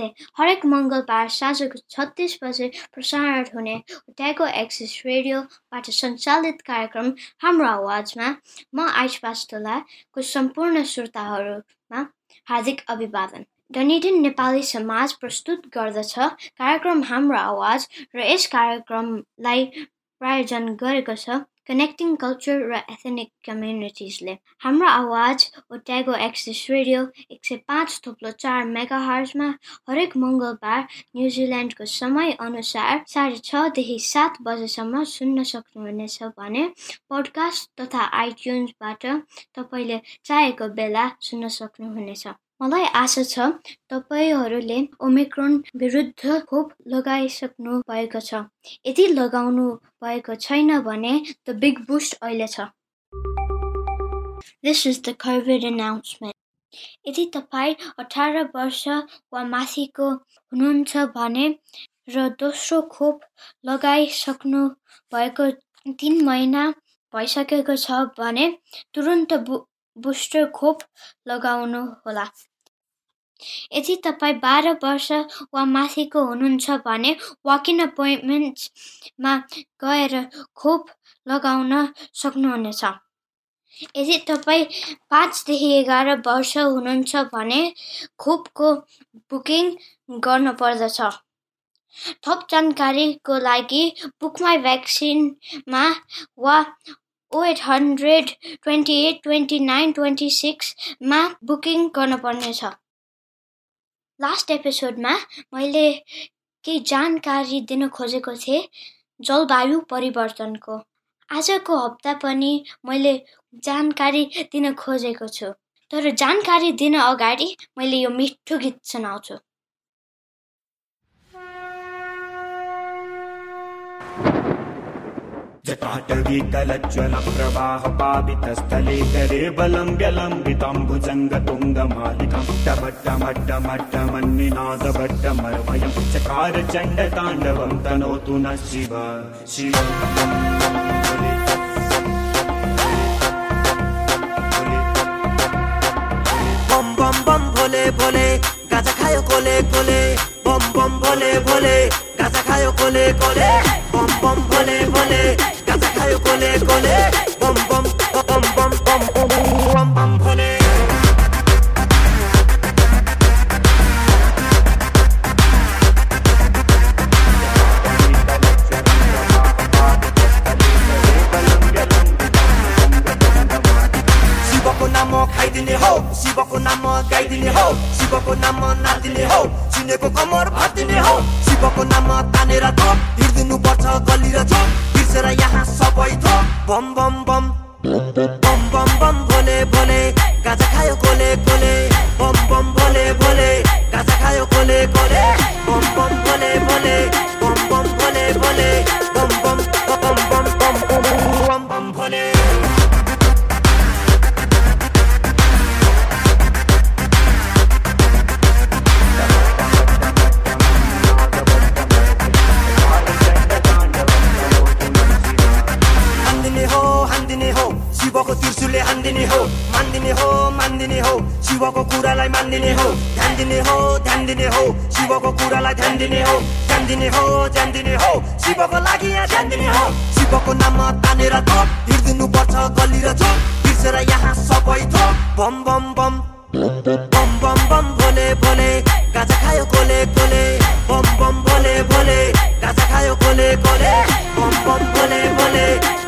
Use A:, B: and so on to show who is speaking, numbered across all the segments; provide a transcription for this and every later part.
A: नमस्ते हरेक मङ्गलबार साँझको छत्तिस बजे प्रसारण हुने ट्यागो एक्सिस रेडियोबाट सञ्चालित कार्यक्रम हाम्रो आवाजमा म आइस पास्तोलाको सम्पूर्ण श्रोताहरूमा हार्दिक अभिवादन डनिडिन नेपाली समाज प्रस्तुत गर्दछ कार्यक्रम हाम्रो आवाज र यस कार्यक्रमलाई प्रायोजन गरेको छ कनेक्टिङ कल्चर र एथेनिक कम्युनिटिजले हाम्रो आवाज ओट्यागो एक्सिस रेडियो एक सय पाँच थुप्लो चार मेगा हर्जमा हरेक मङ्गलबार न्युजिल्यान्डको समय अनुसार साढे छदेखि सात बजेसम्म सुन्न सक्नुहुनेछ भने पोडकास्ट तथा आइट्युन्सबाट तपाईँले चाहेको बेला सुन्न सक्नुहुनेछ मलाई आशा छ तपाईँहरूले ओमिक्रोन विरुद्ध खोप लगाइसक्नु भएको छ। यदि लगाउनु भएको छैन भने द बिग बुस्ट अहिले छ। This is the covid announcement यदि तपाईँ अठार वर्ष वा माथिको हुनुहुन्छ भने र दोस्रो खोप लगाइसक्नु भएको तिन महिना भइसकेको छ भने तुरुन्त बु बुस्टर खोप लगाउनु होला यदि तपाईँ बाह्र वर्ष वा माथिको हुनुहुन्छ भने वाकिन अपोइन्टमेन्टमा गएर खोप लगाउन सक्नुहुनेछ। यदि तपाईँ पाँचदेखि एघार वर्ष हुनुहुन्छ भने खोपको बुकिङ गर्नु पर्दछ थप जानकारीको लागि बुकमाई भ्याक्सिनमा वा O eight hundred twenty eight twenty nine twenty सिक्समा booking गर्नुपर्नेछ। लास्ट एपिसोडमा मैले केही जानकारी दिन खोजेको थिएँ जलवायु परिवर्तनको। आजको हप्ता पनि मैले जानकारी दिन खोजेको छु। तर जानकारी दिन अगाडि मैले यो मिठो गीत सुनाउँछु।
B: जटाटवीतलज्ज्वलप्रवाहपावितस्थले करे बलं व्यलम्बिताम्बुजङ्गतुङ्गमालिकं टभट्टमट्टमट्टमन्निनादभट्टमर्वयं चकार चण्डताण्डवं तनोतु न शिव शिव
C: भोले भोले गाजा खायो कोले कोले बम बम भोले भोले गाजा खायो कोले कोले बम बम भोले भोले कोले कोले बम बम बम बम बम बम बम भोले शिवको नाम खाइदिने हो शिवको नाम गाइदिने हो शिवको नाम नाचिदिने हो सुनेको कमर भातिने हो शिवको नाम तानेर थो हिँडिदिनु पर्छ गली र छो बिर्सेर यहाँ सबै थो हो हान्दिने हो शिवको त्रिशुलले हान्दिने हो मान्दिने हो मान्दिने हो शिवको कुरालाई मान्दिने हो ध्यान दिने हो ध्यान दिने हो शिवको कुरालाई ध्यान दिने हो ध्यान दिने हो ध्यान दिने हो शिवको लागि यहाँ ध्यान दिने हो शिवको नाम तानेर थो हिँडिदिनु पर्छ गली र छो बिर्सेर यहाँ सबै थो बम बम बम बम बम बम भोले भोले गाजा खायो कोले कोले बम बम भोले भोले गाजा खायो कोले कोले बम बम भोले भोले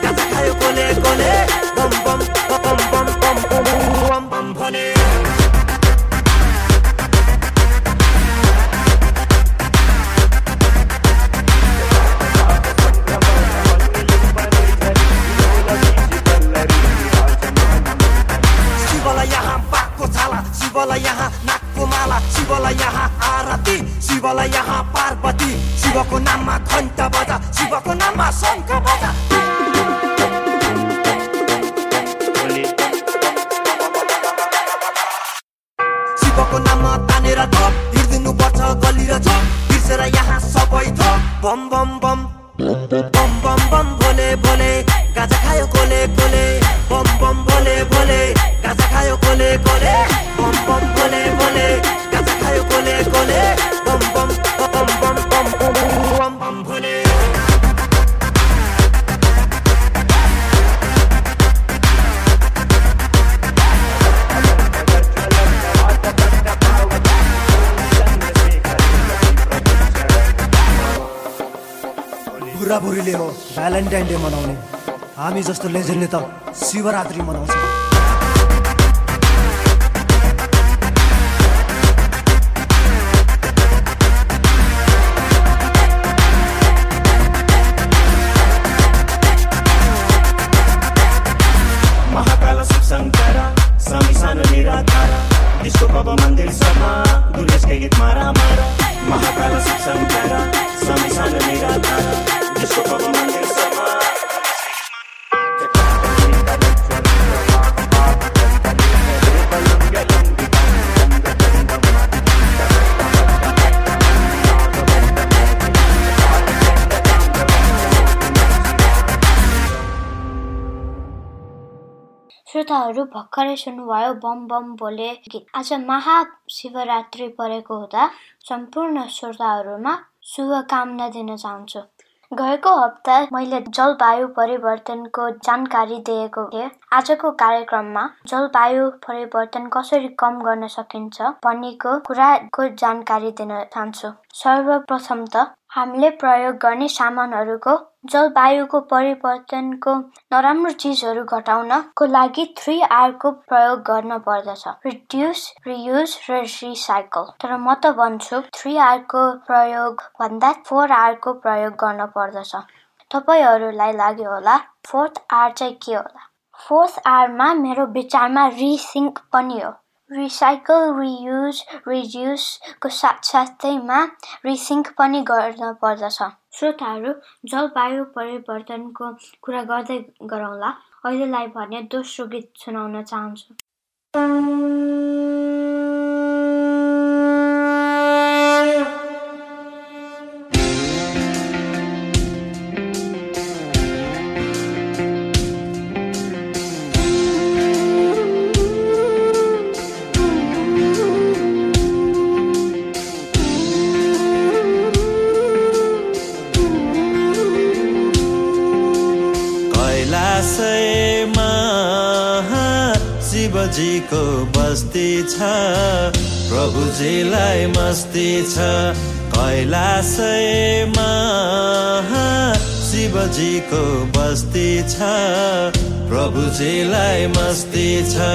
C: शिवलाई यहाँ नाकको माला शिवलाई यहाँ आरती शिवलाई यहाँ पार्वती शिवको नाममा घन्टा बजा शिवको नाममा शङ्ख बजा बुढाबुढीले हो भ्यालेन्टाइन डे मनाउने। हामी जस्तो लेजेन्डले त शिवरात्रि मनाउँछ।
A: श्रोताहरू भर्खरै सुन्नुभयो बम बम बोले गीत आज महाशिवरात्रि परेको हुँदा सम्पूर्ण श्रोताहरूमा शुभकामना दिन चाहन्छु गएको हप्ता मैले जलवायु परिवर्तनको जानकारी दिएको थिएँ आजको कार्यक्रममा जलवायु परिवर्तन कसरी कम गर्न सकिन्छ भन्नेको कुराको जानकारी दिन चाहन्छु सर्वप्रथम त हामीले प्रयोग गर्ने सामानहरूको जलवायुको परिवर्तनको नराम्रो चिजहरू घटाउनको लागि थ्री आरको प्रयोग गर्न पर्दछ। रिड्युस रियुज र रिसाइकल। तर म त भन्छु थ्री आरको प्रयोग भन्दा फोर आरको प्रयोग गर्न पर्दछ। तपाईँहरूलाई लाग्यो होला फोर्थ आर चाहिँ के होला? फोर्थ आरमा मेरो विचारमा रिसिङ्क पनि हो। रिसाइकल रियुज रिड्युसको साथसाथैमा रिसिङ्क पनि गर्न पर्दछ। श्रोताहरू जलवायु परिवर्तनको कुरा गर्दै गरौँला अहिलेलाई भने दोस्रो गीत सुनाउन चाहन्छु।
D: कैलाशमा शिवजीको बस्ती छ प्रभुजीलाई मस्ती छ। कैलाशमा शिवजीको बस्ती छ प्रभुजीलाई मस्ती छ।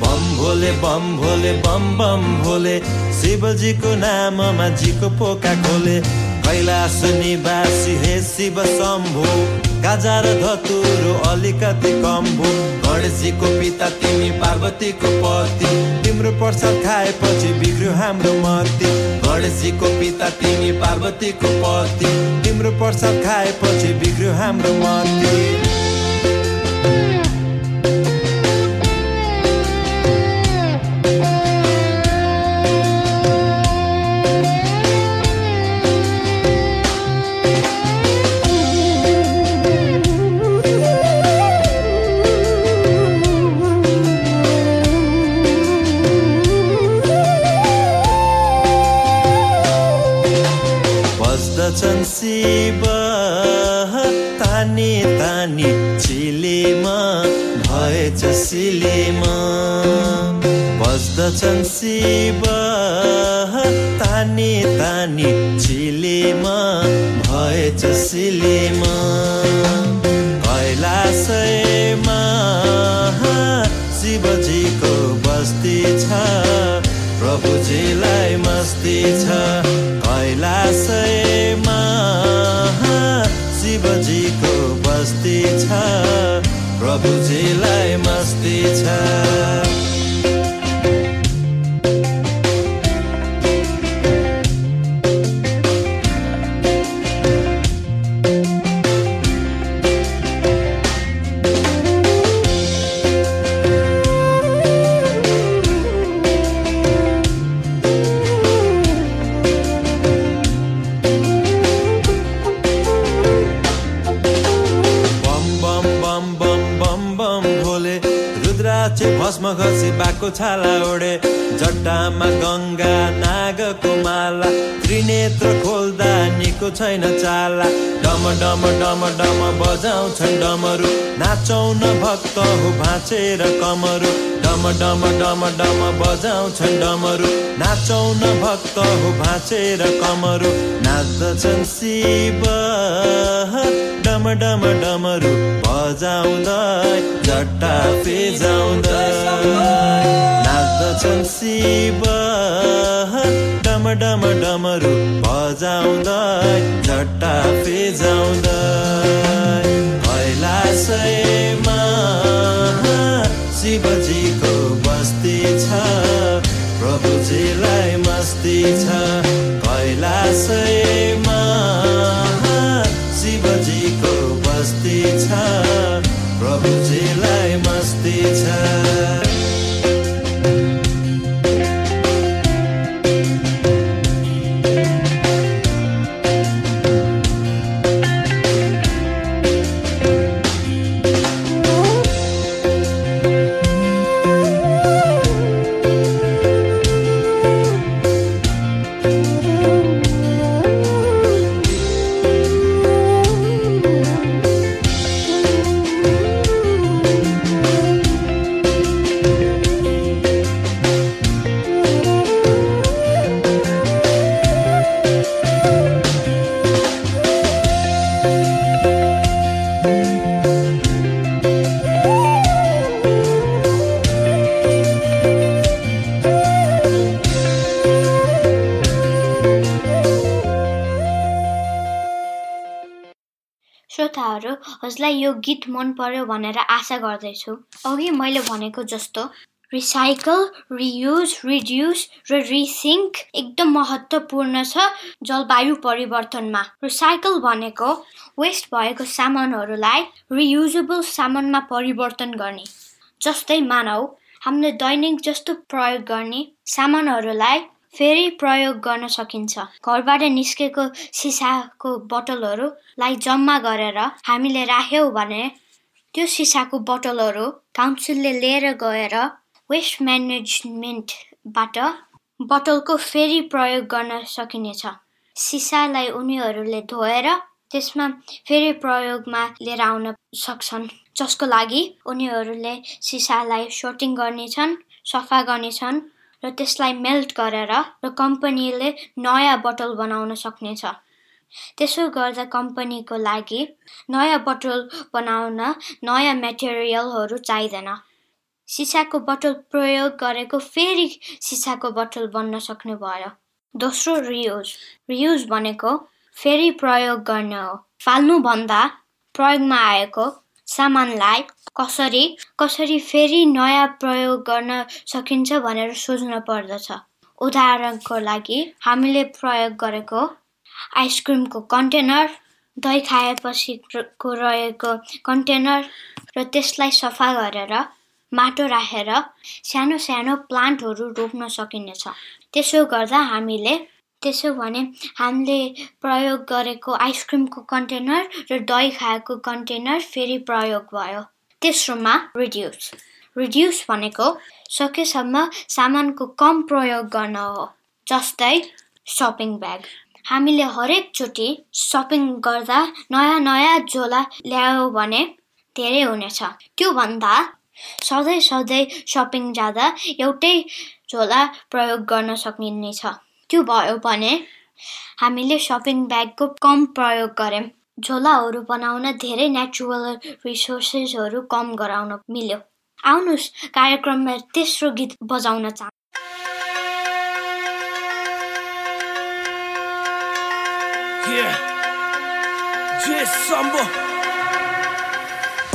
D: बम भोले बम भोले बम बम भोले शिवजीको नाममा जीको पोका खोले। कैलाश निवासी हे शिव शम्भु। गाजा र धतुरो अलिकति कम भो गणेशजीको पिता तिमी पार्वतीको पति। तिम्रो प्रसाद खाएपछि बिग्रियो हाम्रो मती। गणेशजीको पिता तिमी पार्वतीको पति। तिम्रो प्रसाद खाएपछि बिग्रियो हाम्रो मती। शिव तानी तानी चिलेमा भएछ सिलेमा। बस्दछन् शिव तानी तानी चिलेमा भएछ सिलेमा। bum bum मस्ती छ बाघको छाला ओढे। जट्टामा गङ्गा नागको माला त्रिनेत्र खोल्दा निको छैन चाला। डम डम डम डम बजाउँछन् डमरू। नाचौँ न भक्त हो भाँचेर कमरू। डम डम डम डम बजाउँछन् डमरू। नाचौँ न भक्त हो भाँचेर कमरू। नाच्दछन् शिव डम डम डमरू बजाउँदै जट्टा पेजाउँदै नाच्दछन् शिव डम डम डमरू बजाउँदै जट्टा पेजाउँदै कैलाशमा शिवजीको बस्ती छ प्रभुजीलाई मस्ती छ।
A: हजुरलाई यो गीत मन पर्यो भनेर आशा गर्दैछु। अघि मैले भनेको जस्तो रिसाइकल रियुज रिड्युस र रिसिङ्क एकदम महत्त्वपूर्ण छ जलवायु परिवर्तनमा। रिसाइकल भनेको वेस्ट भएको सामानहरूलाई रियुजेबल सामानमा परिवर्तन गर्ने। जस्तै मानौ हामीले दैनिक जस्तो प्रयोग गर्ने सामानहरूलाई फेरि प्रयोग गर्न सकिन्छ। घरबाट निस्केको सिसाको बोतलहरूलाई जम्मा गरेर हामीले राख्यौँ भने त्यो सिसाको बोतलहरू काउन्सिलले लिएर गएर वेस्ट म्यानेजमेन्टबाट बोतलको फेरि प्रयोग गर्न सकिनेछ। सिसालाई उनीहरूले धोएर त्यसमा फेरि प्रयोगमा लिएर आउन सक्छन् जसको लागि उनीहरूले सिसालाई सोटिङ गर्नेछन् सफा गर्नेछन्। र त्यसलाई मेल्ट गरेर र कम्पनीले नयाँ बोतल बनाउन सक्नेछ। त्यसो गर्दा कम्पनीको लागि नयाँ बोतल बनाउन नयाँ मेटेरियलहरू चाहिँदैन। सिसाको बोतल प्रयोग गरेको फेरि सिसाको बोतल बन्न सक्ने भयो दोस्रो रियुज। रियुज भनेको फेरि प्रयोग गर्न हो। फाल्नुभन्दा प्रयोगमा आएको सामानलाई कसरी कसरी फेरि नयाँ प्रयोग गर्न सकिन्छ भनेर सोच्न पर्दछ। उदाहरणको लागि हामीले प्रयोग गरेको आइसक्रिमको कन्टेनर दही खाएपछिको रहेको कन्टेनर र त्यसलाई सफा गरेर माटो राखेर सानो सानो प्लान्टहरू रोप्न सकिनेछ। त्यसो गर्दा हामीले त्यसो भने हामीले प्रयोग गरेको आइसक्रिमको कन्टेनर र दही खाएको कन्टेनर फेरि प्रयोग भयो। तेस्रोमा रिड्युस रिड्युस भनेको सकेसम्म सामानको कम प्रयोग गर्न हो जस्तै सपिङ ब्याग हामीले हरेकचोटि सपिङ गर्दा नयाँ नयाँ झोला ल्यायौँ भने धेरै हुनेछ। त्योभन्दा सधैँ सधैँ सपिङ जाँदा एउटै झोला प्रयोग गर्न सकिनेछ। त्यो भयो भने हामीले सपिङ ब्यागको कम प्रयोग गऱ्यौँ झोलाहरू बनाउन धेरै नेचुरल रिसोर्सेसहरू कम गराउन मिल्यो आउनुहोस् कार्यक्रममा तेस्रो गीत बजाउन चाहन्छु
E: Yeah. Samba.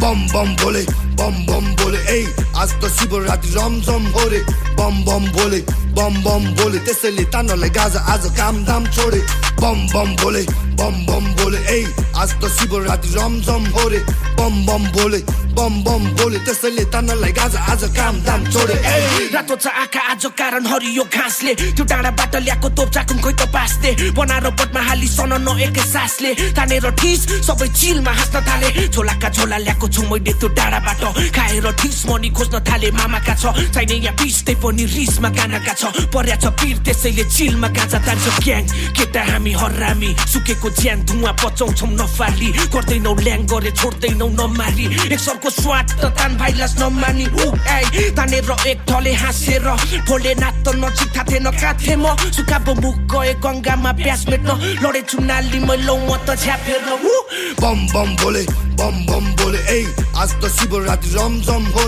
E: बम बम बोले बम बम बोले ए आज त शिवरात्रि रमझम हो रे बम बम बोले बम बम बोले त्यसैले तानले गाजा आज काम दाम छोडे बम बम बोले बम बम बोले ए आज त शिवरात्रि रमझम हो रे बम बम बोले बम बम बोले त्यसैले तानलाई गाजा आज काम दाम छोडे ए
F: रातो छ आँखा आज कारण हरियो घाँसले त्यो डाँडाबाट ल्याएको तोप चाकुन खोइ त पास्थे बनाएर पटमा हाली सन न एकै सासले तानेर ठिस सबै चिलमा हाँस्न थाले झोलाका झोला ल्याएको छु मैले त्यो डाँडाबाट खाएर ठिस मनी खोज्न थाले मामाका छ चाहिने यहाँ पिस्दै पनि रिसमा गानाका छ पर्या छ पिर त्यसैले चिलमा गाजा तान्छ ग्याङ केटा हामी हरामी सुकेको ज्यान धुवा पचाउँछौ नफाली गर्दैनौ ल्याङ गरे छोड्दैनौ नमारी एक सरको स्वाद त तान भाइलास नमानी ऊ आइ तानेर एक ढले हाँसेर भोले नाथ त नजिक थाथे नकाथे म सुकाबो मुख गए गङ्गामा प्यास मेट्न लडेछु नाली मैलौ म त झ्यापेर ऊ
E: बम बम बोले बम बम बोले ए आज त शिवरात्रि रमझम हो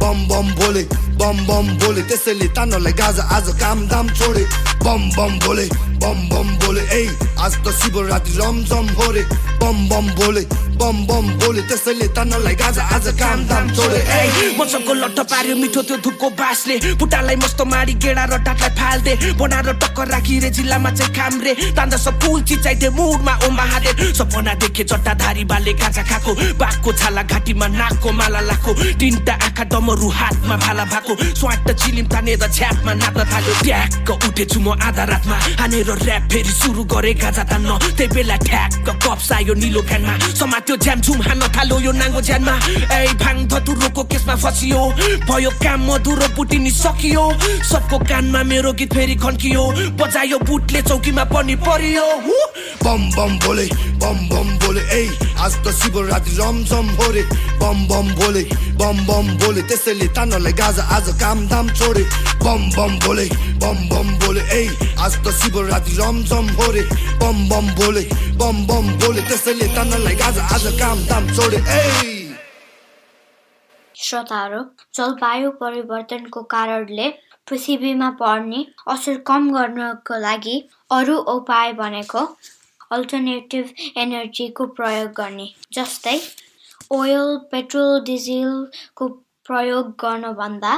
E: बम बम बोले बम बम बोले त्यसैले तानलाई गाजा आज काम दाम छोडे बम बम बोले बम बम बोले ए आज त शिवरात्रि रमझम हो रे बम बम बोले बम बम बोले त्यसैले तानलाई गाजा आज काम दाम छोडे ए
F: मसँग लट्ट पार्यो मिठो त्यो धुपको बासले बुट्टालाई मस्तो मारी गेडा र टाटलाई फाल्दे बनाएर टक्कर राखी रे जिल्लामा चाहिँ कामरे तान्दा सब फुल चिचाइदे मुडमा ओ महादेव सपना देखे चट्टाधारी बाले गाजा खाएको बाघको छाला घाँटीमा नाकको माला लाको तिनटा आँखा डमरू हातमा भाला भएको स्वाट चिलिम तानेर झ्यापमा नाच्न थाल्यो ट्याक्क उठेछु म आधा रातमा हानेर ऱ्याप फेरि सुरु गरे गाजा तान्न त्यही बेला ठ्याक्क कप्स आयो निलो क्यानमा समात्यो झ्याम झुम हान्न थाल्यो यो नाङ्गो ज्यानमा। ए भाङ धतुरोको केसमा फसियो। भयो काम मधुरो बुटिनी सकियो। सबको कानमा मेरो गीत फेरि खन्कियो। बजायो बुटले चौकीमा पनि परियो!
E: बम बम बोले बम बम बोले ए आज त शिवरात्रि रमझम हो रे। बम बम बोले बम बम बोले त्यसैले तानलाई गाजा आज काम दाम छोडे। बम बम बोले बम बम बोले ए आज त शिवरात्रि रमझम हो रे। बम बम बोले बम बम बोले त्यसैले तानलाई गाजा आज काम दाम छोडे ए
A: श्रोताहरू जलवायु परिवर्तनको कारणले पृथ्वीमा पर्ने असर कम गर्नको लागि अरू उपाय भनेको अल्टरनेटिभ एनर्जीको प्रयोग गर्ने जस्तै ओयल पेट्रोल डिजेलको प्रयोग गर्नभन्दा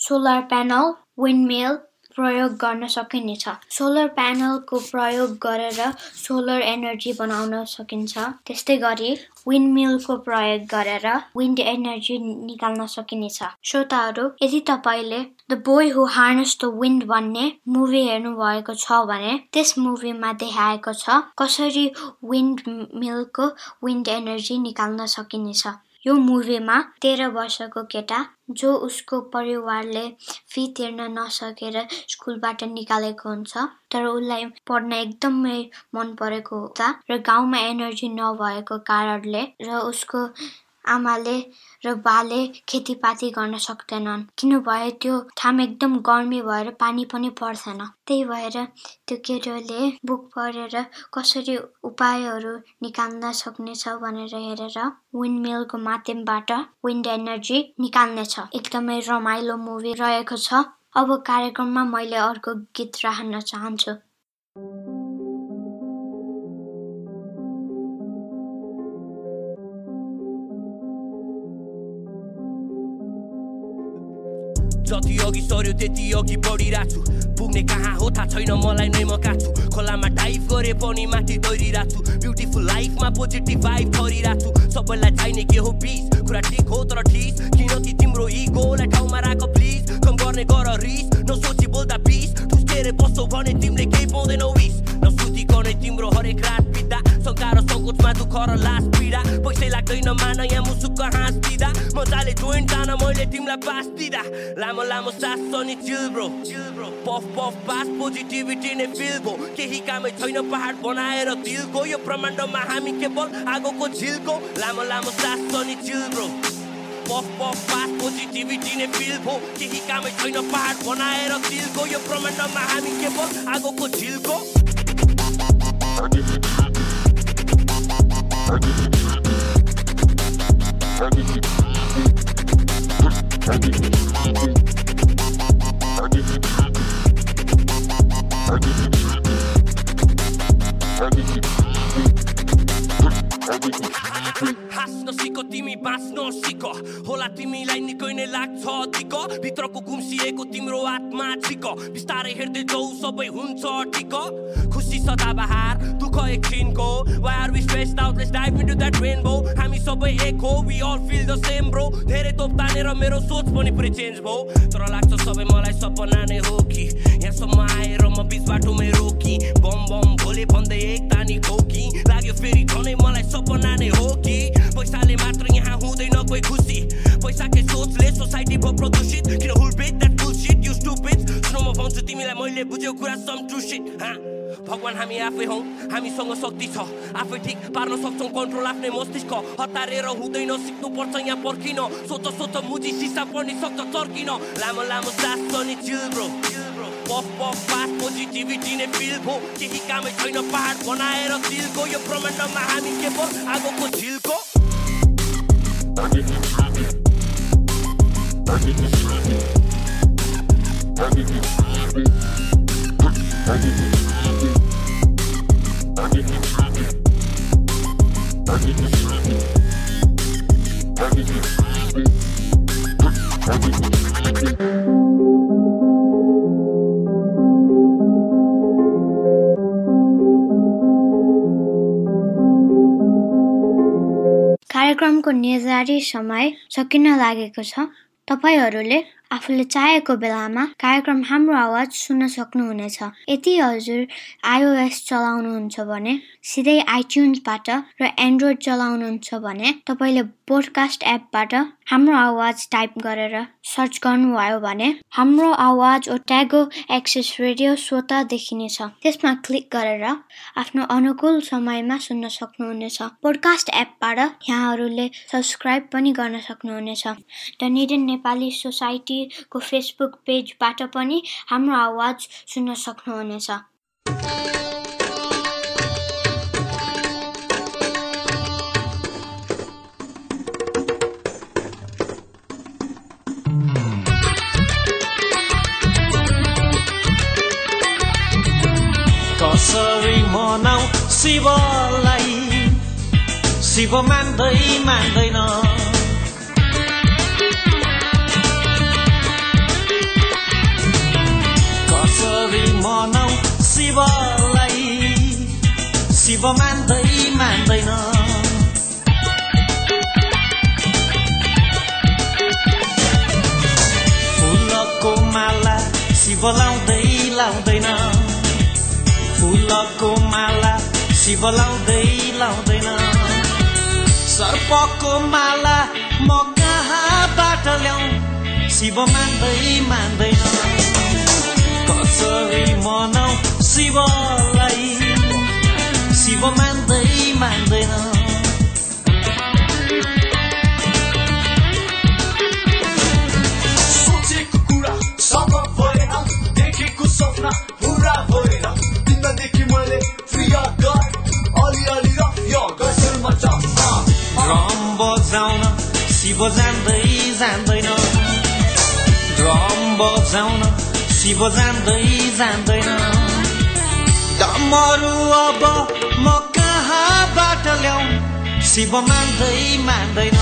A: सोलर प्यानल विन्डमिल प्रयोग गर्न सकिनेछ सोलर प्यानलको प्रयोग गरेर सोलर एनर्जी बनाउन सकिन्छ। त्यस्तै गरी विन्डमिलको प्रयोग गरेर विन्ड एनर्जी निकाल्न सकिनेछ श्रोताहरू यदि तपाईँले the boy who harness the wind भन्ने मुभी हेर्नु भएको छ भने त्यस मुभीमा देखाएको छ कसरी विन्ड मिलको विन्ड एनर्जी निकाल्न सकिनेछ यो मुभीमा तेह्र वर्षको केटा जो उसको परिवारले फी तिर्न नसकेर स्कुलबाट निकालेको हुन्छ तर उसलाई पढ्न एकदमै मन परेको हुँदा र गाउँमा एनर्जी नभएको कारणले र उसको आमाले र बाले खेतीपाती गर्न सक्दैनन्। किनभने त्यो ठाउँ एकदम गर्मी भएर पानी पनि पर्दैन। त्यही भएर त्यो केटोले बुक पढेर कसरी उपायहरू निकाल्न सक्नेछ भनेर हेरेर विन्ड मिलको माध्यमबाट विन्ड एनर्जी निकाल्नेछ। एकदमै रमाइलो मुभी रहेको छ। अब कार्यक्रममा मैले अर्को गीत राख्न चाहन्छु।
G: सर्यो त्यति अघि बढिरहेको छु पुग्ने कहाँ हो थाहा छैन मलाई नै म काट्छु खोलामा डाइभ गरे पनि माथि दौडिरहेको छु ब्युटिफुल लाइफमा पोजिटिभ भाइब गरिरहेको छु सबैलाई चाहिने के हो पिस कुरा ठिक हो तर ठिस किन कि तिम्रो इगोलाई ठाउँमा राख प्लिज कम गर्ने गर रिस नसोची बोल्दा बिस ठुस्केर बस्छौ भने तिमीले केही पाउँदैनौ विस नसुतिकनै तिम्रो हरेक रात बित्दा शङ्का र सङ्कोचमा दुःख र लास पीडा पैसै लाग्दैन मान यहाँ मुसुक्क हाँस दिँदा मजाले जोइन्ट जान मैले तिमीलाई पास दिँदा लामो लामो सास अनि chill bro puff puff pass positivity नै फिल भो केही कामै छैन पहाड बनाएर दिलको यो ब्रह्माण्डमा हामी केवल आगोको झिलको लामो लामो सास अनि chill bro puff puff pass positivity नै फिल भो केही कामै छैन पहाड बनाएर दिलको यो ब्रह्माण्डमा हामी केवल आगोको झिलको हाँस्न सिक तिमी बाँच्न सिक होला तिमीलाई निकै नै लाग्छ अधिक भित्रको गुम्सिएको तिम्रो आत्मा छिक बिस्तारै हेर्दै जाउ सबै हुन्छ ठिक खुसी सदाबहार दुःख एकछिनको are we stressed out? Let's dive into that rainbow. हामी सबै एक हो We all feel the same bro. धेरै तोप तानेर मेरो सोच पनि पुरै चेन्ज भयो तर लाग्छ सबै मलाई सपना नै हो कि यहाँसम्म आएर म बिच बाटोमै रोकी बम बम भोले भन्दै एक तानी खोकी लाग्यो फेरि झनै मलाई सपना नै हो कि पैसाले मात्र यहाँ हुँदैन कोही खुसी पैसाकै सोचले सोसाइटी भयो प्रदूषित किन हुल बेट द्याट बुलसिट यु स्टुपिड सुन म भन्छु तिमीलाई मैले बुझेको कुरा हाँ भगवान् हामी आफै हौ हामीसँग शक्ति छ आफै ठिक पार्न सक्छौँ कन्ट्रोल आफ्नै मस्तिष्क हतारेर हुँदैन सिक्नुपर्छ यहाँ पर्खिन सोच सोच मुजी सिसा पर्ने सक्छ चर्किन लामो लामो सास chill bro puff puff pass positivity नै फिल भो केही कामै छैन पहाड बनाएर दिलको यो ब्रह्माण्डमा हामी के पो आगोको झिलको
A: कार्यक्रमको निर्धारित समय सकिन लागेको छ। तपाईँहरूले आफूले चाहेको बेलामा कार्यक्रम हाम्रो आवाज सुन्न सक्नुहुनेछ। यदि हजुर आइओएस चलाउनुहुन्छ भने सिधै आइट्युन्सबाट र एन्ड्रोइड चलाउनुहुन्छ भने तपाईँले पोडकास्ट एपबाट हाम्रो आवाज टाइप गरेर सर्च गर्नुभयो भने हाम्रो आवाज ओट्यागो एक्सेस रेडियो स्वत देखिनेछ। त्यसमा क्लिक गरेर आफ्नो अनुकूल समयमा सुन्न सक्नुहुनेछ। पोडकास्ट एपबाट यहाँहरूले सब्सक्राइब पनि गर्न सक्नुहुनेछ। डनिडन नेपाली सोसाइटीको फेसबुक पेजबाट पनि हाम्रो आवाज सुन्न सक्नुहुनेछ।
D: कसरी मनाउ शिवलाई? शिव मान्दै मान्दैन। शिव मान्दै मान्दैन फुलको माला शिव लाउँदै लाउँदैन फुलको माला शिव लाउँदै लाउँदैन सर्पको माला म कहाँबाट ल्याउ शिव मान्दै मान्दैन कसरी मनाउ शिवलाई
B: तिमीदेखि मैले
D: बजाउन शिव जान्दै जान्दैन ड्रम बजाउन शिव जान्दै जान्दैन डमरू अब म कहाँबाट ल्याउ? शिव मान्दै मान्दैन।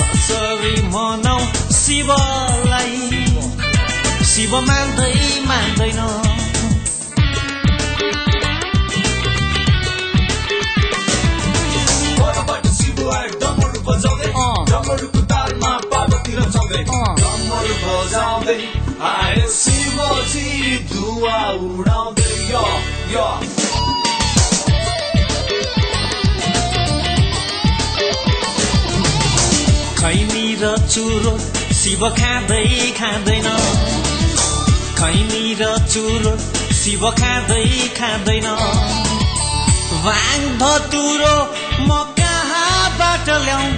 D: कसरी मनाउ शिवलाई? शिव मान्दै मान्दैन।
B: बजाउँदै डमरूको तालमा पार्वती रचाउँदै डमरू बजाउँदै आए। धुवा उडाउँदै
D: खैनी र चुरो शिव खाँदै खाँदैन। खैनी र चुरो शिव खाँदै खाँदैन। भाङ धतुरो म कहाँबाट ल्याउ?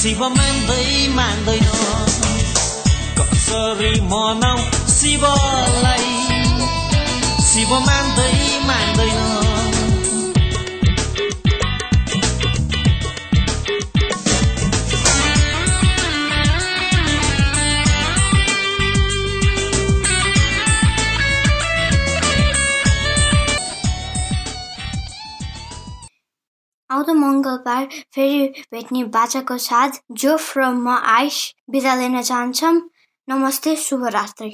D: शिव मान्दै मान्दैन। कसरी मनाउ शिवलाई?
A: मङ्गलबार फेरि भेट्ने बाचाको साथ जोफ र म आइस बिदा लिन चाहन्छौँ नमस्ते शुभरात्रि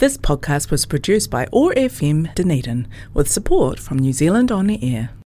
H: This podcast was produced by OAR FM Dunedin with support from New Zealand On the Air.